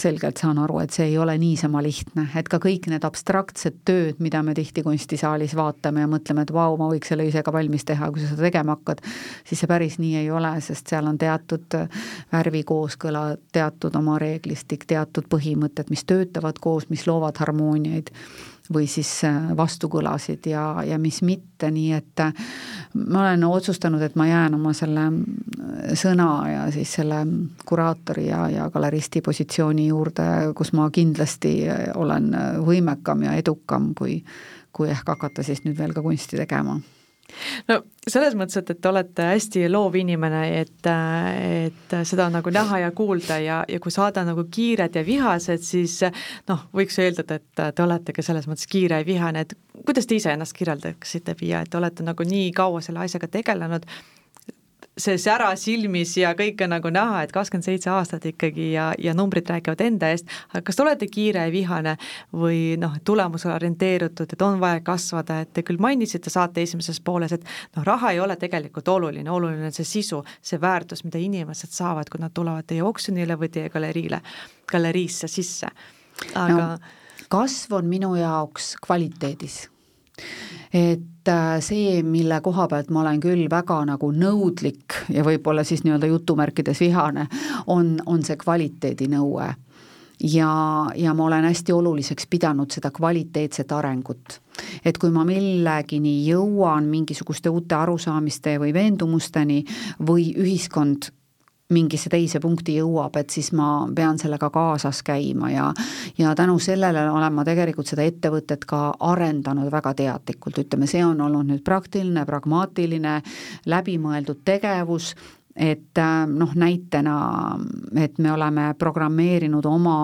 selgelt saan aru, et see ei ole niisama lihtne, et ka kõik need abstraktsed tööd, mida me tihti kunstisaalis vaatame ja mõtleme, et vau, ma võiks selle ise ka valmis teha, kui sa seda tegema hakkad, siis see päris nii ei ole, sest seal on teatud värvikooskõla, teatud oma reeglistik, teatud põhimõtted, mis töötavad koos, mis loovad harmooniaid või siis äh, vastukõlasid ja, ja mis mitte, nii et äh, ma olen otsustanud, et ma jään oma selle äh, sõna ja siis selle kuraatori ja, ja galeristi positsiooni juurde, kus ma kindlasti olen võimekam ja edukam, kui, kui ehk hakata siis nüüd veel ka kunsti tegema no selles mõttes, et, et te olete hästi loov inimene, et, et seda on nagu näha ja kuulda ja, ja kui saada nagu kiired ja vihased, siis noh, võiks eeldada, et te oletegi selles mõttes kiire ja vihane, et kuidas te ise ennast kirjeldaksite, Piia, et olete nagu nii kaua selle asjaga tegelenud see sära silmis ja kõike nagu näha, et kakskümmend seitse aastat ikkagi ja, ja numbrid räägivad enda eest, aga kas te olete kiire ja vihane või noh, tulemusele orienteerutud, et on vaja kasvada, et te küll mainisite saate esimeses pooles, et noh, raha ei ole tegelikult oluline, oluline on see sisu, see väärtus, mida inimesed saavad, kui nad tulevad teie oksjonile või teie galeriile, galeriisse sisse, aga no kasv on minu jaoks kvaliteedis et äh, see, mille koha pealt ma olen küll väga nagu nõudlik ja võib-olla siis nii-öelda jutumärkides vihane, on, on see kvaliteedinõue. ja, ja ma olen hästi oluliseks pidanud seda kvaliteetset arengut. et kui ma millegini jõuan mingisuguste uute arusaamiste või veendumusteni või ühiskond mingisse teise punkti jõuab, et siis ma pean sellega kaasas käima ja ja tänu sellele olen ma tegelikult seda ettevõtet ka arendanud väga teadlikult, ütleme, see on olnud nüüd praktiline, pragmaatiline, läbimõeldud tegevus et äh, noh, näitena, et me oleme programmeerinud oma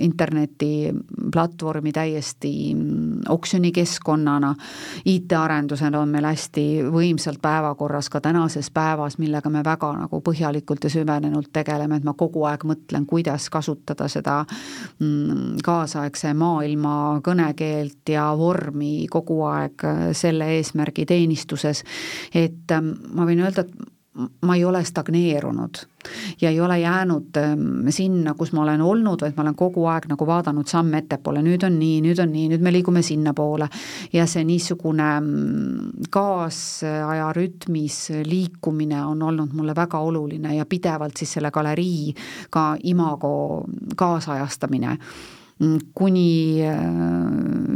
internetiplatvormi täiesti oksjonikeskkonnana, IT-arendused on meil hästi võimsalt päevakorras ka tänases päevas, millega me väga nagu põhjalikult ja süvenenult tegeleme, et ma kogu aeg mõtlen, kuidas kasutada seda mm, kaasaegse maailma kõnekeelt ja vormi kogu aeg selle eesmärgi teenistuses, et ähm, ma võin öelda, et ma ei ole stagneerunud ja ei ole jäänud ähm, sinna, kus ma olen olnud, vaid ma olen kogu aeg nagu vaadanud samm ettepoole, nüüd on nii, nüüd on nii, nüüd me liigume sinnapoole. ja see niisugune mm, kaasaja rütmis liikumine on olnud mulle väga oluline ja pidevalt siis selle galerii ka imago kaasajastamine kuni äh,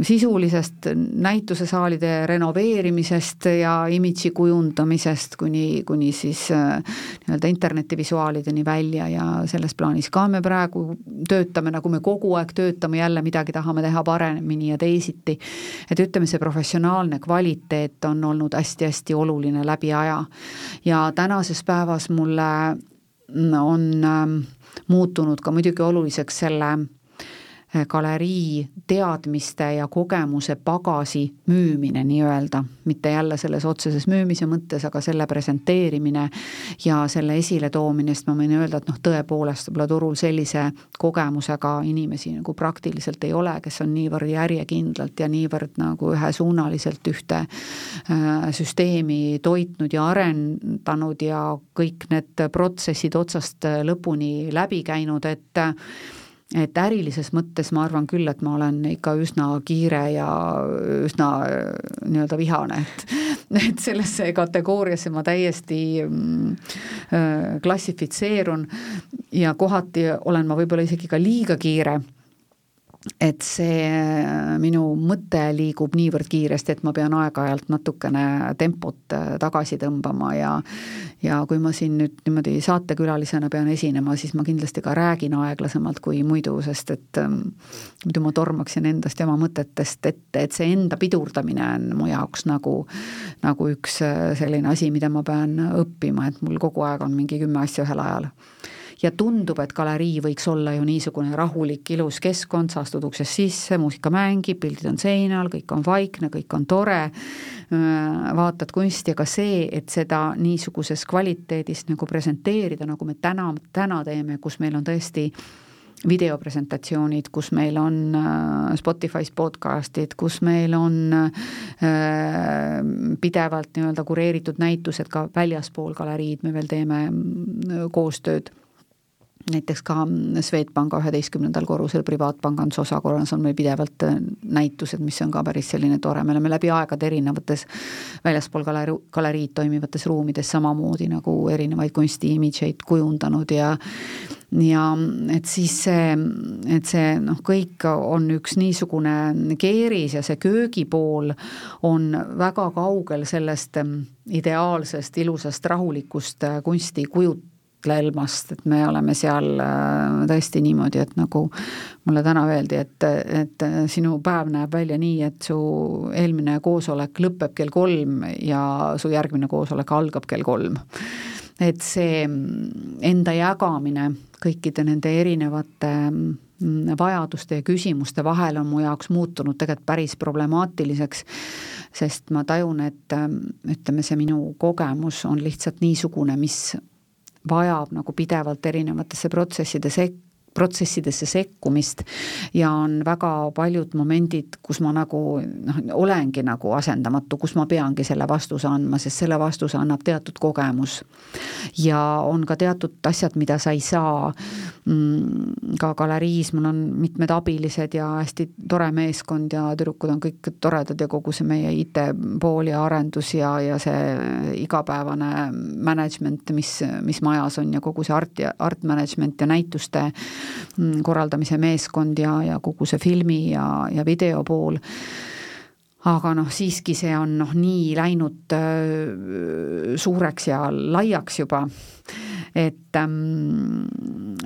sisulisest näitusesaalide renoveerimisest ja imidži kujundamisest kuni, kuni siis äh, nii-öelda internetivisuaalideni välja ja selles plaanis ka me praegu töötame, nagu me kogu aeg töötame, jälle midagi tahame teha paremini ja teisiti. et ütleme, see professionaalne kvaliteet on olnud hästi-hästi oluline läbi aja ja tänases päevas mulle on ähm, muutunud ka muidugi oluliseks selle galerii teadmiste ja kogemuse pagasi müümine nii-öelda, mitte jälle selles otseses müümise mõttes, aga selle presenteerimine ja selle esiletoomine, sest ma võin öelda, et noh, tõepoolest võib-olla turul sellise kogemusega inimesi nagu praktiliselt ei ole, kes on niivõrd järjekindlalt ja niivõrd nagu ühesuunaliselt ühte äh, süsteemi toitnud ja arendanud ja kõik need protsessid otsast lõpuni läbi käinud, et et ärilises mõttes ma arvan küll, et ma olen ikka üsna kiire ja üsna nii-öelda vihane, et et sellesse kategooriasse ma täiesti mm, äh, klassifitseerun. Ja kohati olen ma võib-olla isegi ka liiga kiire et see äh, minu mõte liigub niivõrd kiiresti, et ma pean aeg-ajalt natukene tempot äh, tagasi tõmbama ja ja kui ma siin nüüd niimoodi saatekülalisena pean esinema, siis ma kindlasti ka räägin aeglasemalt kui muidu, sest et ähm, muidu ma tormaksin endast ja oma mõtetest ette, et see enda pidurdamine on mu jaoks nagu nagu üks äh, selline asi, mida ma pean õppima, et mul kogu aeg on mingi kümme asja ühel ajal ja tundub, et galerii võiks olla ju niisugune rahulik, ilus keskkond, sa astud uksest sisse, muusika mängib, pildid on seinal, kõik on vaikne, kõik on tore, vaatad kunsti, aga see, et seda niisuguses kvaliteedis nagu presenteerida, nagu me täna, täna teeme, kus meil on tõesti videopresentatsioonid, kus meil on Spotify's podcast'id, kus meil on pidevalt nii-öelda kureeritud näitused ka väljaspool galeriid, me veel teeme koostööd näiteks ka Swedbanka üheteistkümnendal korrusel privaatpanganduse osakonnas on meil pidevalt äh, näitused, mis on ka päris selline tore, me oleme läbi aegade erinevates väljaspool galerii, galeriid toimivates ruumides samamoodi nagu erinevaid kunstiimidžeid kujundanud ja ja et siis see, et see noh, kõik on üks niisugune keeris ja see köögipool on väga kaugel sellest ähm, ideaalsest, ilusast, rahulikust äh, kunsti kujut-, Lelmast, et me oleme seal äh, tõesti niimoodi, et nagu mulle täna öeldi, et, et sinu päev näeb välja nii, et su eelmine koosolek lõpeb kell kolm ja su järgmine koosolek algab kell kolm. et see enda jagamine kõikide nende erinevate mm, vajaduste ja küsimuste vahel on mu jaoks muutunud tegelikult päris problemaatiliseks, sest ma tajun, et ütleme, see minu kogemus on lihtsalt niisugune, mis vajab nagu pidevalt erinevatesse protsesside sek-, protsessidesse sekkumist ja on väga paljud momendid, kus ma nagu noh, olengi nagu asendamatu, kus ma peangi selle vastuse andma, sest selle vastuse annab teatud kogemus. ja on ka teatud asjad, mida sa ei saa mm, ka galeriis, mul on mitmed abilised ja hästi tore meeskond ja tüdrukud on kõik toredad ja kogu see meie IT-pool ja arendus ja, ja see igapäevane management, mis, mis majas on ja kogu see art ja art management ja näituste Mm, korraldamise meeskond ja, ja kogu see filmi ja, ja video pool. Aga noh, siiski see on noh, nii läinud äh, suureks ja laiaks juba, et ähm,,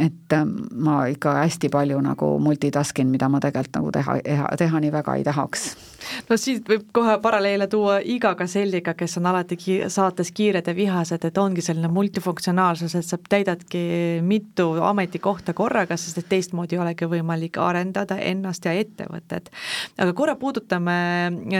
et ähm, ma ikka hästi palju nagu multitask in, mida ma tegelikult nagu teha, teha, teha nii väga ei tahaks no siit võib kohe paralleele tuua Iga Kaselliga, kes on alati ki saates Kiired ja vihased, et ongi selline multifunktsionaalsus, et sa täidadki mitu ametikohta korraga, sest et teistmoodi ei olegi võimalik arendada ennast ja ettevõtet. aga korra puudutame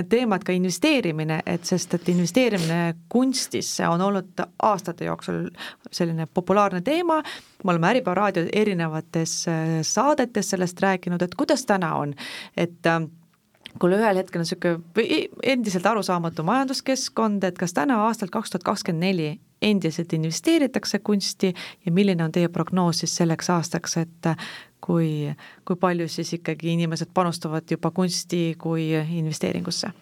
teemat ka investeerimine, et sest et investeerimine kunstisse on olnud aastate jooksul selline populaarne teema, me oleme Äripäeva raadio erinevates saadetes sellest rääkinud, et kuidas täna on, et kui ühel hetkel on niisugune endiselt arusaamatu majanduskeskkond, et kas täna aastal kaks tuhat kakskümmend neli endiselt investeeritakse kunsti ja milline on teie prognoos siis selleks aastaks, et kui, kui palju siis ikkagi inimesed panustavad juba kunsti kui investeeringusse?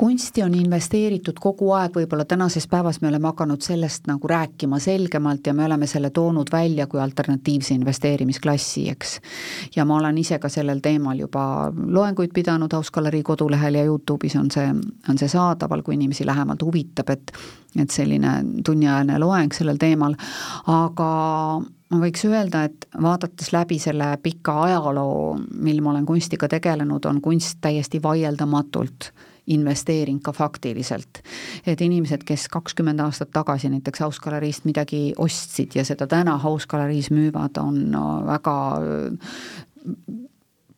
Kunsti on investeeritud kogu aeg, võib-olla tänases päevas me oleme hakanud sellest nagu rääkima selgemalt ja me oleme selle toonud välja kui alternatiivse investeerimisklassi, eks. ja ma olen ise ka sellel teemal juba loenguid pidanud House Galerii kodulehel ja Youtube'is on see, on see saadaval, kui inimesi lähemalt huvitab, et et selline tunniajane loeng sellel teemal, aga ma võiks öelda, et vaadates läbi selle pika ajaloo, mil ma olen kunstiga tegelenud, on kunst täiesti vaieldamatult investeering ka faktiliselt. et inimesed, kes kakskümmend aastat tagasi näiteks House Galeriist midagi ostsid ja seda täna House Galeriis müüvad, on väga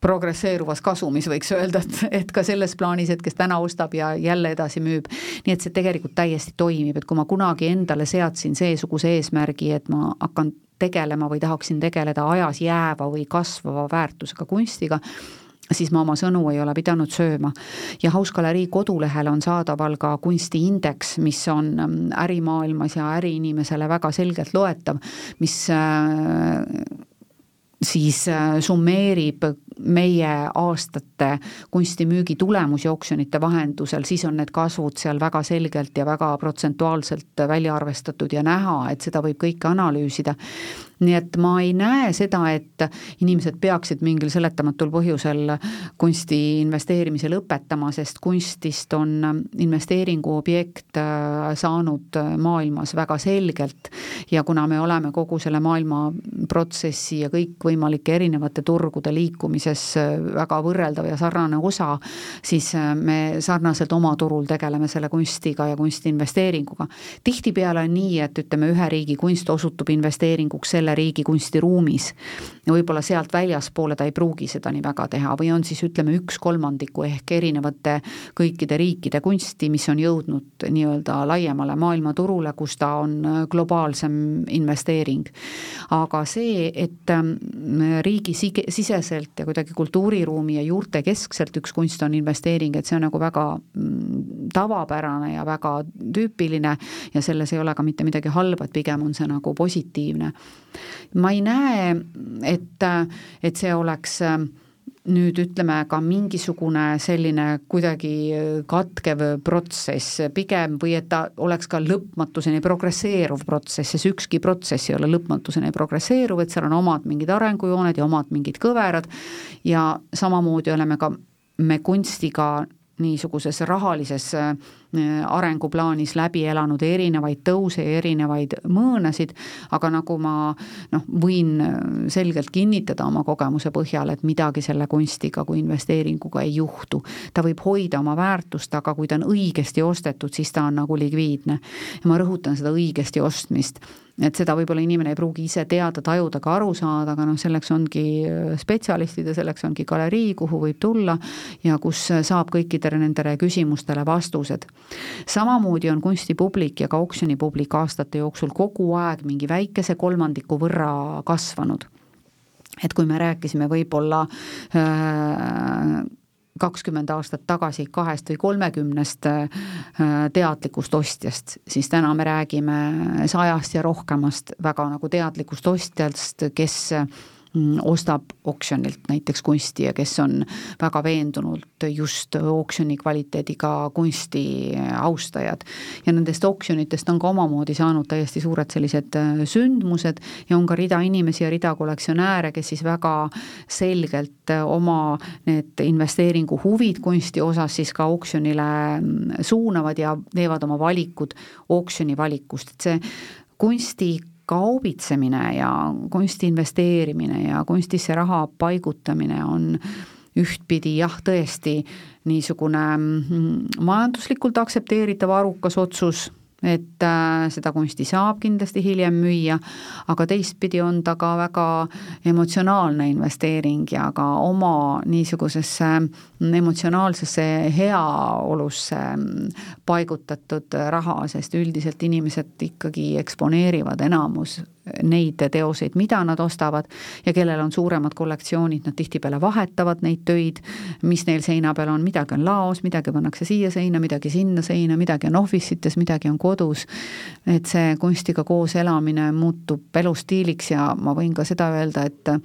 progresseeruvas kasumis, võiks öelda, et, et ka selles plaanis, et kes täna ostab ja jälle edasi müüb. nii et see tegelikult täiesti toimib, et kui ma kunagi endale seadsin seesuguse eesmärgi, et ma hakkan tegelema või tahaksin tegeleda ajas jääva või kasvava väärtusega kunstiga, siis ma oma sõnu ei ole pidanud sööma. ja House Galerii kodulehel on saadaval ka kunstiindeks, mis on mm, ärimaailmas ja äriinimesele väga selgelt loetav, mis äh, siis äh, summeerib meie aastate kunstimüügi tulemusi oksjonite vahendusel, siis on need kasvud seal väga selgelt ja väga protsentuaalselt välja arvestatud ja näha, et seda võib kõike analüüsida nii et ma ei näe seda, et inimesed peaksid mingil seletamatul põhjusel kunsti investeerimise lõpetama, sest kunstist on investeeringu objekt äh, saanud maailmas väga selgelt ja kuna me oleme kogu selle maailma protsessi ja kõikvõimalike erinevate turgude liikumises äh, väga võrreldav ja sarnane osa, siis äh, me sarnaselt oma turul tegeleme selle kunstiga ja kunstiinvesteeringuga. tihtipeale on nii, et ütleme, ühe riigi kunst osutub investeeringuks selle selle riigi kunstiruumis. ja võib-olla sealt väljaspoole ta ei pruugi seda nii väga teha või on siis ütleme üks kolmandiku ehk erinevate kõikide riikide kunsti, mis on jõudnud nii-öelda laiemale maailmaturule, kus ta on globaalsem investeering. aga see, et ähm, riigisiseselt ja kuidagi kultuuriruumi ja juurte keskselt üks kunst on investeering, et see on nagu väga mm, tavapärane ja väga tüüpiline ja selles ei ole ka mitte midagi halba, et pigem on see nagu positiivne ma ei näe, et, et see oleks nüüd ütleme ka mingisugune selline kuidagi katkev protsess pigem või et ta oleks ka lõpmatuseni progresseeruv protsess, sest ükski protsess ei ole lõpmatuseni progresseeruv, et seal on omad mingid arengujooned ja omad mingid kõverad ja samamoodi oleme ka me kunstiga niisuguses rahalises äh, arenguplaanis läbi elanud erinevaid tõuse ja erinevaid mõõnasid, aga nagu ma noh, võin selgelt kinnitada oma kogemuse põhjal, et midagi selle kunstiga kui investeeringuga ei juhtu. ta võib hoida oma väärtust, aga kui ta on õigesti ostetud, siis ta on nagu likviidne. ja ma rõhutan seda õigesti ostmist et seda võib-olla inimene ei pruugi ise teada, tajuda, ka aru saada, aga noh, selleks ongi äh, spetsialistid ja selleks ongi galerii, kuhu võib tulla ja kus saab kõikidele nendele küsimustele vastused. Samamoodi on kunstipublik ja ka oksjonipublik aastate jooksul kogu aeg mingi väikese kolmandiku võrra kasvanud. Et kui me rääkisime võib-olla äh, kakskümmend aastat tagasi kahest või kolmekümnest äh, teadlikust ostjast, siis täna me räägime sajast ja rohkemast väga nagu teadlikust ostjast, kes ostab oksjonilt näiteks kunsti ja kes on väga veendunult just oksjoni kvaliteediga kunsti austajad. ja nendest oksjonitest on ka omamoodi saanud täiesti suured sellised äh, sündmused ja on ka rida inimesi ja rida kollektsionääre, kes siis väga selgelt äh, oma need investeeringuhuvid kunsti osas siis ka oksjonile mm, suunavad ja teevad oma valikud oksjoni valikust, et see kunsti kaubitsemine ja kunsti investeerimine ja kunstisse raha paigutamine on ühtpidi jah, tõesti niisugune mm, majanduslikult aktsepteeritav arukas otsus et äh, seda kunsti saab kindlasti hiljem müüa, aga teistpidi on ta ka väga emotsionaalne investeering ja ka oma niisugusesse emotsionaalsesse heaolusse paigutatud raha, sest üldiselt inimesed ikkagi eksponeerivad enamus neid teoseid, mida nad ostavad ja kellel on suuremad kollektsioonid, nad tihtipeale vahetavad neid töid, mis neil seina peal on, midagi on laos, midagi pannakse siia seina, midagi sinna seina, midagi on office'ites, midagi on kodus, et see kunstiga koos elamine muutub elustiiliks ja ma võin ka seda öelda, et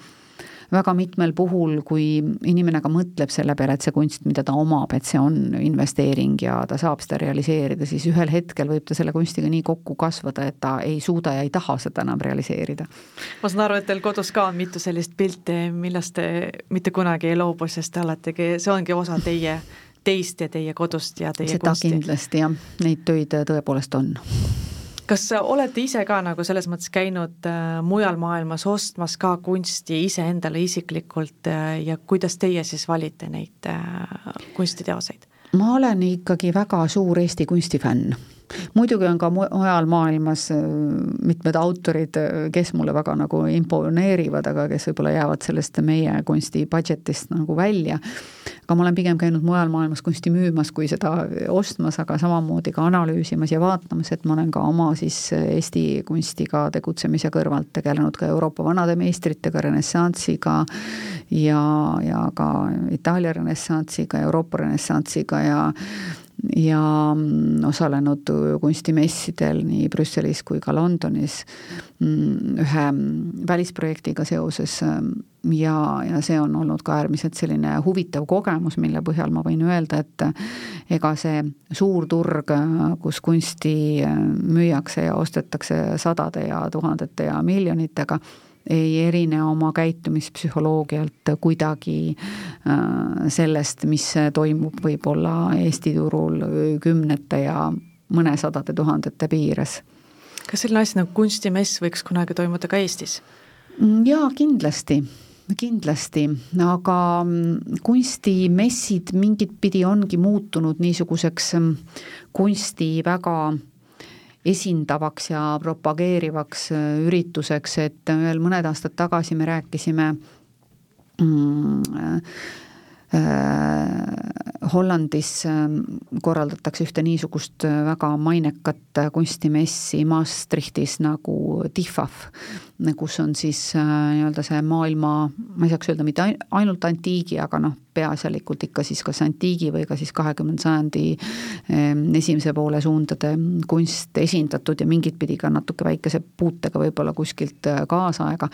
väga mitmel puhul, kui inimene ka mõtleb selle peale, et see kunst, mida ta omab, et see on investeering ja ta saab seda realiseerida, siis ühel hetkel võib ta selle kunstiga nii kokku kasvada, et ta ei suuda ja ei taha seda enam realiseerida. ma saan aru, et teil kodus ka on mitu sellist pilti, millest te mitte kunagi ei loobu, sest te oletegi, see ongi osa teie teist ja teie kodust ja teie seda kunsti. kindlasti jah, neid töid tõepoolest on kas olete ise ka nagu selles mõttes käinud äh, mujal maailmas ostmas ka kunsti iseendale isiklikult äh, ja kuidas teie siis valite neid äh, kunstiteoseid? ma olen ikkagi väga suur Eesti kunstifänn muidugi on ka mujal maailmas äh, mitmed autorid, äh, kes mulle väga nagu imponeerivad, aga kes võib-olla jäävad sellest meie kunsti budget'ist nagu välja. aga ma olen pigem käinud mujal maailmas kunsti müümas, kui seda ostmas, aga samamoodi ka analüüsimas ja vaatamas, et ma olen ka oma siis Eesti kunstiga tegutsemise kõrvalt tegelenud ka Euroopa vanade meistritega, renessansiga ja, ja ka Itaalia renessansiga, Euroopa renessansiga ja ja mm, osalenud kunstimessidel nii Brüsselis kui ka Londonis mm, ühe mm, välisprojektiga seoses. Ja, ja see on olnud ka äärmiselt selline huvitav kogemus, mille põhjal ma võin öelda, et ega see suur turg, kus kunsti müüakse ja ostetakse sadade ja tuhandete ja miljonitega, ei erine oma käitumispsühholoogialt kuidagi äh, sellest, mis toimub võib-olla Eesti turul kümnete ja mõnesadade tuhandete piires. kas selline asi nagu kunstimess võiks kunagi toimuda ka Eestis? Mm, jaa, kindlasti kindlasti, aga mm, kunstimessid mingit pidi ongi muutunud niisuguseks mm, kunsti väga esindavaks ja propageerivaks äh, ürituseks, et veel mõned aastad tagasi me rääkisime mm, äh, äh, Hollandis korraldatakse ühte niisugust väga mainekat kunstimessi Maastrichtis nagu TIFAF, kus on siis nii-öelda see maailma, ma ei saaks öelda mitte ainult antiigi, aga noh, peaasjalikult ikka siis kas antiigi või ka siis kahekümnenda sajandi ehm, esimese poole suundade kunst esindatud ja mingit pidi ka natuke väikese puutega võib-olla kuskilt äh, kaasaega,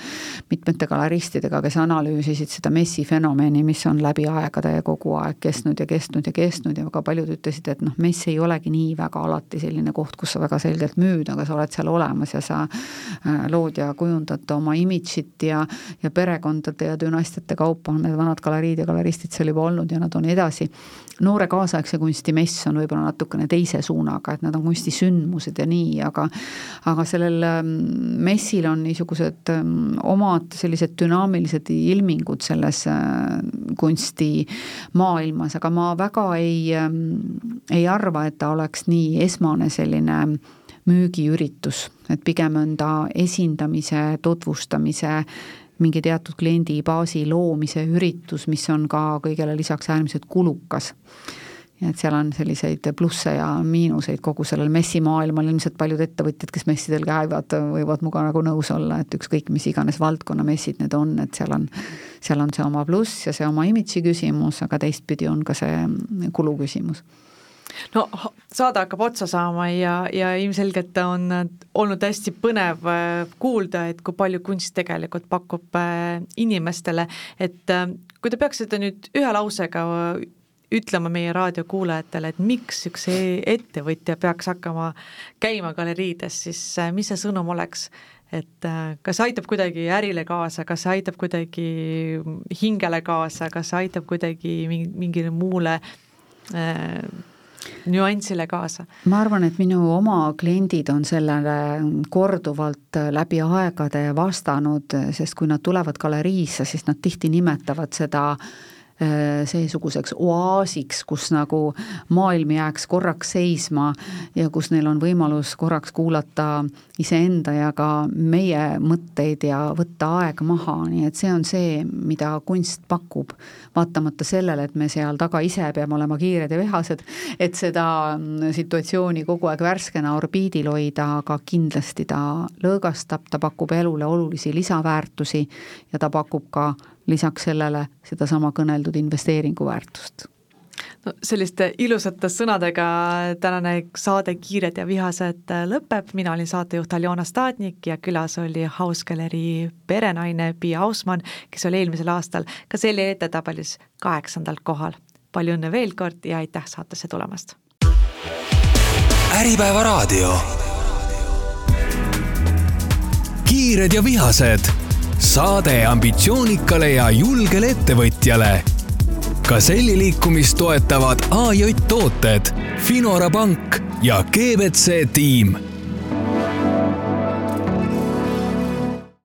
mitmete galeristidega, kes analüüsisid seda messi fenomeni, mis on läbi aegade kogu aeg kestnud ja kestnud ja kestnud ja väga paljud ütlesid, et noh, mess ei olegi nii väga alati selline koht, kus sa väga selgelt müüd, aga sa oled seal olemas ja sa äh, lood ja kujundad oma imidžit ja, ja perekondade ja dünastiate kaupa on need vanad galeriid ja galeristid seal juba olnud ja nad on edasi. noore kaasaegse kunsti mess on võib-olla natukene teise suunaga, et nad on kunstisündmused ja nii, aga aga sellel ähm, messil on niisugused ähm, omad sellised dünaamilised ilmingud selles äh, kunstimaailmas, aga ma väga ei, ähm, ei arva, et ta oleks nii esmane selline müügiüritus, et pigem on ta esindamise, tutvustamise mingi teatud kliendibaasi loomise üritus, mis on ka kõigele lisaks äärmiselt kulukas. et seal on selliseid plusse ja miinuseid kogu sellel messimaailmal, ilmselt paljud ettevõtjad, kes messidel käivad, võivad minuga nagu nõus olla, et ükskõik, mis iganes valdkonna messid need on, et seal on, seal on see oma pluss ja see oma imidži küsimus, aga teistpidi on ka see kulu küsimus no saade hakkab otsa saama ja, ja ilmselgelt on olnud hästi põnev äh, kuulda, et kui palju kunst tegelikult pakub äh, inimestele, et äh, kui te peaksite nüüd ühe lausega ütlema meie raadiokuulajatele, et miks üks e-, ettevõtja peaks hakkama käima galeriides, siis mis see sõnum oleks? et kas see aitab kuidagi ärile kaasa, kas see aitab kuidagi hingele kaasa, kas see aitab kuidagi mingile muule äh, nüansile kaasa? ma arvan, et minu oma kliendid on sellele korduvalt läbi aegade vastanud, sest kui nad tulevad galeriisse, siis nad tihti nimetavad seda äh, seesuguseks oaasiks, kus nagu maailm jääks korraks seisma ja kus neil on võimalus korraks kuulata iseenda ja ka meie mõtteid ja võtta aeg maha, nii et see on see, mida kunst pakub. vaatamata sellele, et me seal taga ise peame olema kiired ja vihased, et seda situatsiooni kogu aeg värskena orbiidil hoida, aga kindlasti ta lõõgastab, ta pakub elule olulisi lisaväärtusi ja ta pakub ka lisaks sellele sedasama kõneldud investeeringuväärtust no selliste ilusate sõnadega tänane saade Kiired ja vihased lõpeb, mina olin saatejuht Aljona Stadnik ja külas oli House Gallery perenaine Piia Ausmann, kes oli eelmisel aastal ka selle edetabelis kaheksandal kohal. palju õnne veel kord ja aitäh saatesse tulemast! äripäeva raadio. kiired ja vihased saade ambitsioonikale ja julgele ettevõtjale. Gazelli liikumist toetavad AJ Tooted, Finora Pank ja GBC tiim